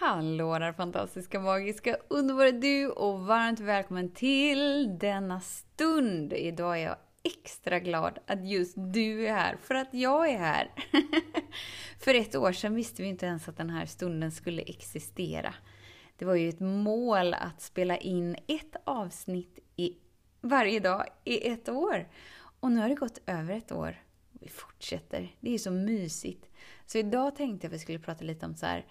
Hallå där fantastiska, magiska, underbara du och varmt välkommen till denna stund. Idag är jag extra glad att just du är här, för att jag är här. för ett år sedan visste vi inte ens att den här stunden skulle existera. Det var ju ett mål att spela in ett avsnitt i varje dag i ett år. Och nu har det gått över ett år. Vi fortsätter. Det är så mysigt. Så idag tänkte jag att vi skulle prata lite om så här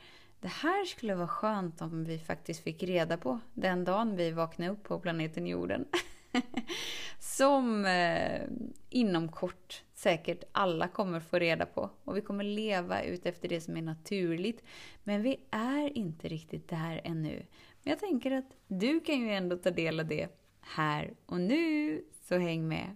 det här skulle vara skönt om vi faktiskt fick reda på den dagen vi vaknade upp på planeten jorden. Som eh, inom kort säkert alla kommer få reda på. Och vi kommer leva ut efter det som är naturligt. Men vi är inte riktigt där ännu. Men jag tänker att du kan ju ändå ta del av det här och nu. Så häng med!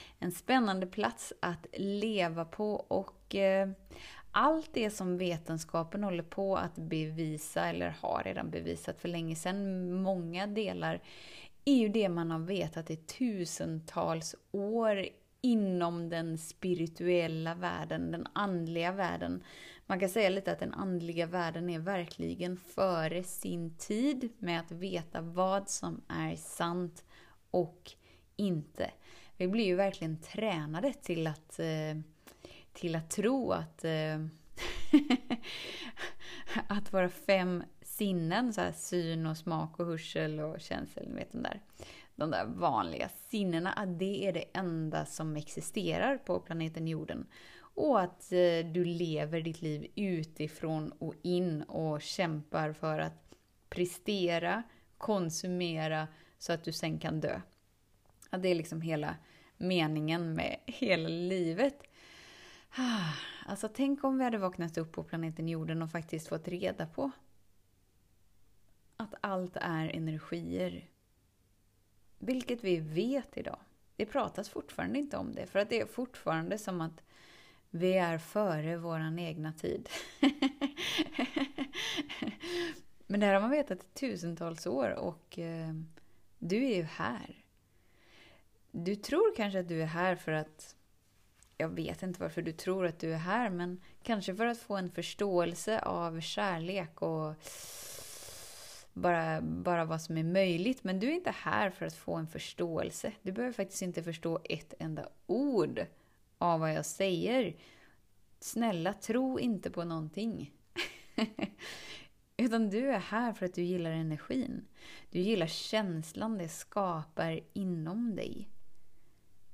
en spännande plats att leva på och eh, allt det som vetenskapen håller på att bevisa, eller har redan bevisat för länge sedan, många delar, är ju det man har vetat i tusentals år inom den spirituella världen, den andliga världen. Man kan säga lite att den andliga världen är verkligen före sin tid med att veta vad som är sant och inte. Vi blir ju verkligen tränade till att, eh, till att tro att, eh, att våra fem sinnen, så här syn och smak och hörsel och känsel, ni vet de där, de där vanliga sinnena, att det är det enda som existerar på planeten jorden. Och att eh, du lever ditt liv utifrån och in och kämpar för att prestera, konsumera, så att du sen kan dö. Att det är liksom hela meningen med hela livet. Ah, alltså tänk om vi hade vaknat upp på planeten jorden och faktiskt fått reda på att allt är energier. Vilket vi vet idag. Det pratas fortfarande inte om det, för att det är fortfarande som att vi är före våran egna tid. Men det här har man vetat i tusentals år och eh, du är ju här. Du tror kanske att du är här för att... Jag vet inte varför du tror att du är här, men kanske för att få en förståelse av kärlek och bara, bara vad som är möjligt. Men du är inte här för att få en förståelse. Du behöver faktiskt inte förstå ett enda ord av vad jag säger. Snälla, tro inte på någonting. Utan du är här för att du gillar energin. Du gillar känslan det skapar inom dig.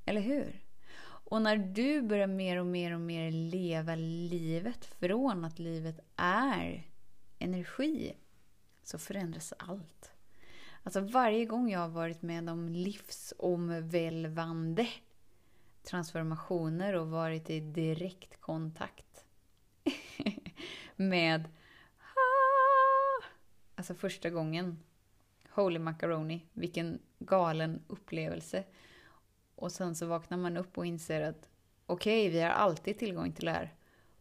Eller hur? Och när du börjar mer och mer och mer leva livet från att livet är energi så förändras allt. Alltså varje gång jag har varit med om livsomvälvande transformationer och varit i direktkontakt med ah, Alltså första gången. Holy macaroni, vilken galen upplevelse. Och sen så vaknar man upp och inser att okej, okay, vi har alltid tillgång till det här.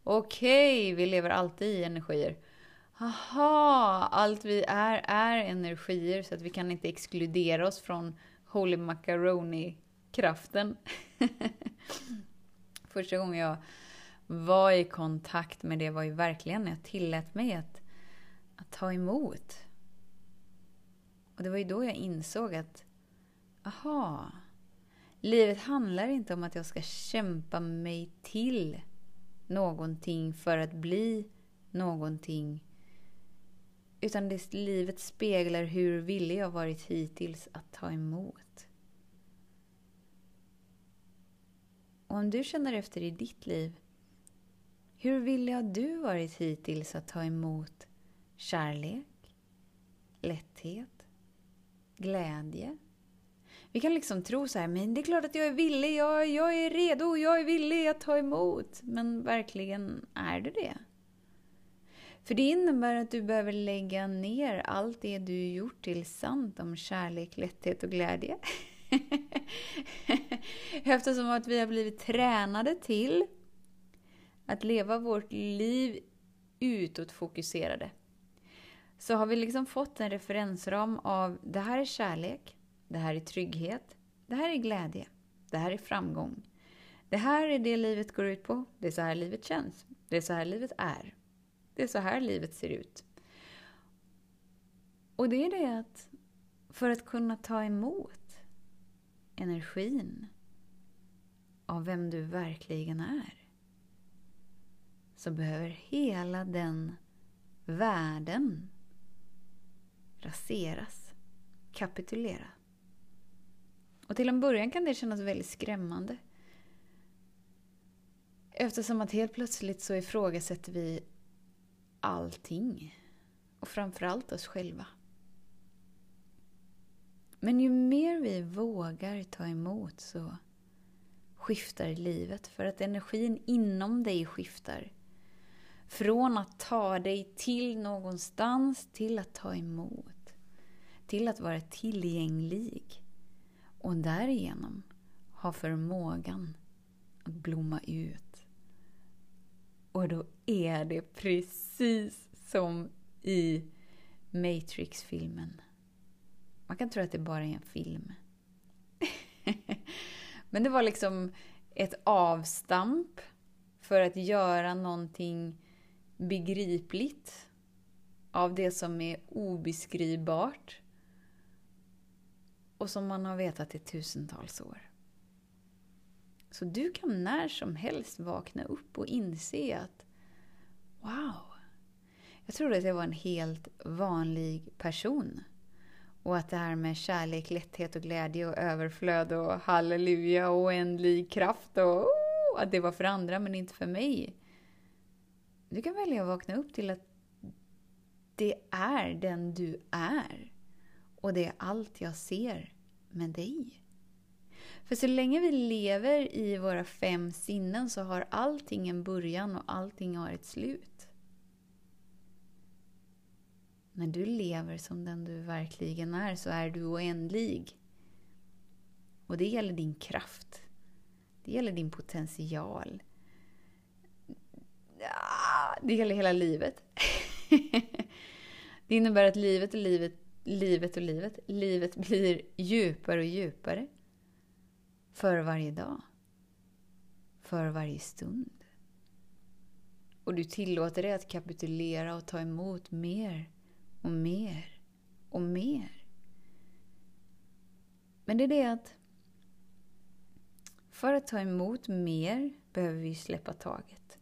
Okej, okay, vi lever alltid i energier. Aha, allt vi är är energier så att vi kan inte exkludera oss från Holy Macaroni-kraften. Första gången jag var i kontakt med det var ju verkligen när jag tillät mig att, att ta emot. Och det var ju då jag insåg att, aha, Livet handlar inte om att jag ska kämpa mig till någonting för att bli någonting. Utan det, livet speglar hur villig jag varit hittills att ta emot. Och om du känner efter i ditt liv, hur villig har du varit hittills att ta emot kärlek, lätthet, glädje, vi kan liksom tro så här, men det är klart att jag är villig, jag, jag är redo, jag är villig att ta emot. Men verkligen, är du det? För det innebär att du behöver lägga ner allt det du gjort till sant om kärlek, lätthet och glädje. Eftersom att vi har blivit tränade till att leva vårt liv utåtfokuserade. Så har vi liksom fått en referensram av det här är kärlek, det här är trygghet, det här är glädje, det här är framgång. Det här är det livet går ut på, det är så här livet känns, det är så här livet är. Det är så här livet ser ut. Och det är det att för att kunna ta emot energin av vem du verkligen är så behöver hela den världen raseras, kapituleras. Och till en början kan det kännas väldigt skrämmande. Eftersom att helt plötsligt så ifrågasätter vi allting. Och framförallt oss själva. Men ju mer vi vågar ta emot så skiftar livet. För att energin inom dig skiftar. Från att ta dig till någonstans till att ta emot. Till att vara tillgänglig. Och därigenom ha förmågan att blomma ut. Och då är det precis som i Matrix-filmen. Man kan tro att det bara är en film. Men det var liksom ett avstamp för att göra någonting begripligt av det som är obeskrivbart och som man har vetat i tusentals år. Så du kan när som helst vakna upp och inse att wow, jag trodde att jag var en helt vanlig person. Och att det här med kärlek, lätthet och glädje och överflöd och halleluja och oändlig kraft och oh, att det var för andra men inte för mig. Du kan välja att vakna upp till att det är den du är. Och det är allt jag ser med dig. För så länge vi lever i våra fem sinnen så har allting en början och allting har ett slut. När du lever som den du verkligen är så är du oändlig. Och det gäller din kraft. Det gäller din potential. Det gäller hela livet. Det innebär att livet och livet, livet och livet, livet blir djupare och djupare. För varje dag. För varje stund. Och du tillåter dig att kapitulera och ta emot mer och mer och mer. Men det är det att för att ta emot mer behöver vi släppa taget.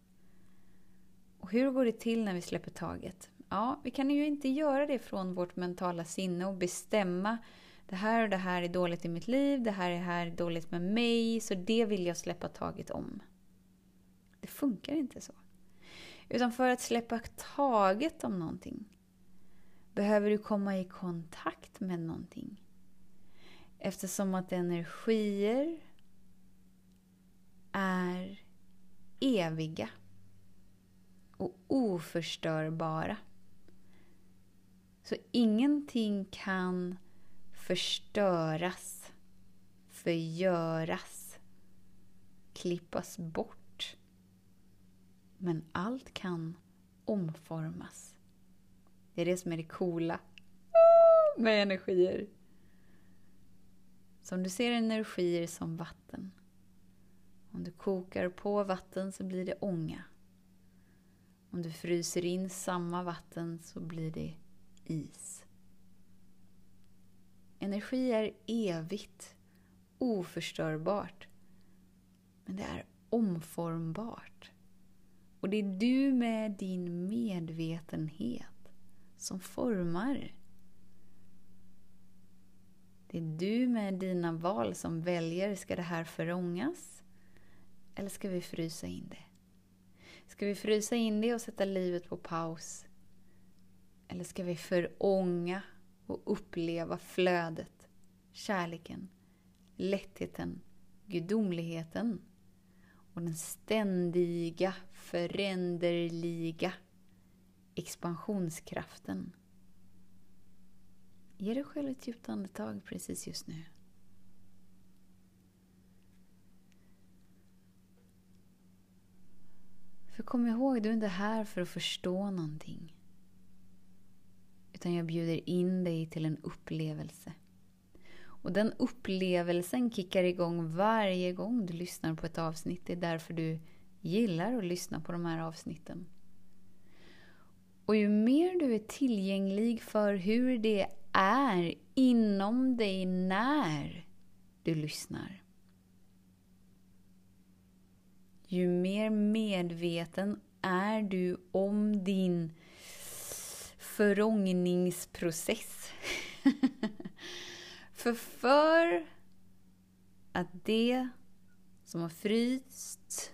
Och hur går det till när vi släpper taget? Ja, vi kan ju inte göra det från vårt mentala sinne och bestämma det här och det här är dåligt i mitt liv, det här är här dåligt med mig, så det vill jag släppa taget om. Det funkar inte så. Utan för att släppa taget om någonting behöver du komma i kontakt med någonting. Eftersom att energier är eviga och oförstörbara. Så ingenting kan förstöras, förgöras, klippas bort. Men allt kan omformas. Det är det som är det coola med energier. Så om du ser energier som vatten. Om du kokar på vatten så blir det ånga. Om du fryser in samma vatten så blir det is. Energi är evigt, oförstörbart. Men det är omformbart. Och det är du med din medvetenhet som formar. Det är du med dina val som väljer, ska det här förångas? Eller ska vi frysa in det? Ska vi frysa in det och sätta livet på paus? Eller ska vi förånga och uppleva flödet, kärleken, lättheten, gudomligheten och den ständiga, föränderliga expansionskraften. Ge dig själv ett djupt andetag precis just nu. För kom ihåg, du är inte här för att förstå någonting. Utan jag bjuder in dig till en upplevelse. Och den upplevelsen kickar igång varje gång du lyssnar på ett avsnitt. Det är därför du gillar att lyssna på de här avsnitten. Och ju mer du är tillgänglig för hur det är inom dig när du lyssnar. Ju mer medveten är du om din förångningsprocess. för för att det som har frysts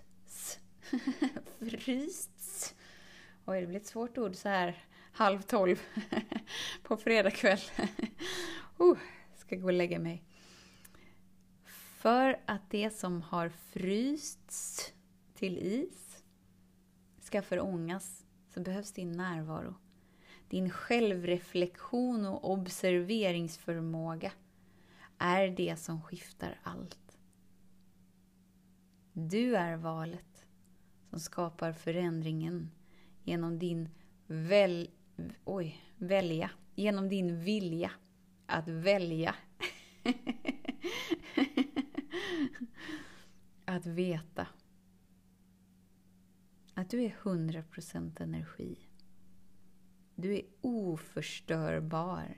frysts Oj, det blir ett svårt ord så här halv tolv på fredag kväll. uh, ska gå och lägga mig. För att det som har frysts till is ska förångas så behövs din närvaro. Din självreflektion och observeringsförmåga är det som skiftar allt. Du är valet som skapar förändringen genom din väl, oj, välja, genom din vilja att välja. att veta att du är 100% energi. Du är oförstörbar.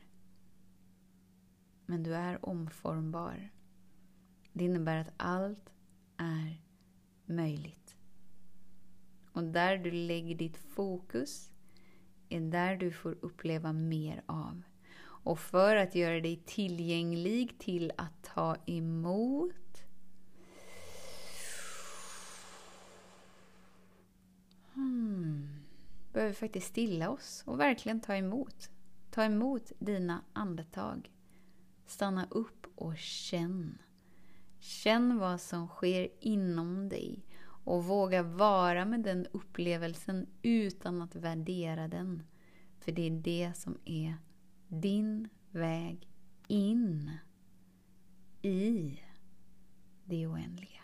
Men du är omformbar. Det innebär att allt är möjligt. Och där du lägger ditt fokus är där du får uppleva mer av. Och för att göra dig tillgänglig till att ta emot behöver faktiskt stilla oss och verkligen ta emot. Ta emot dina andetag. Stanna upp och känn. Känn vad som sker inom dig och våga vara med den upplevelsen utan att värdera den. För det är det som är din väg in i det oändliga.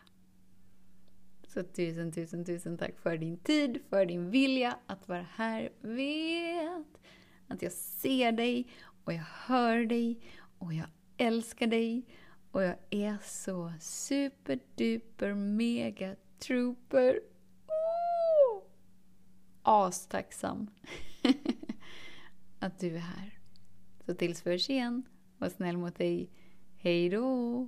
Så tusen, tusen, tusen tack för din tid, för din vilja att vara här. Vet att jag ser dig och jag hör dig och jag älskar dig och jag är så superduper mega trooper. Oh! Astacksam att du är här. Så tills vi hörs igen, var snäll mot dig. Hej då!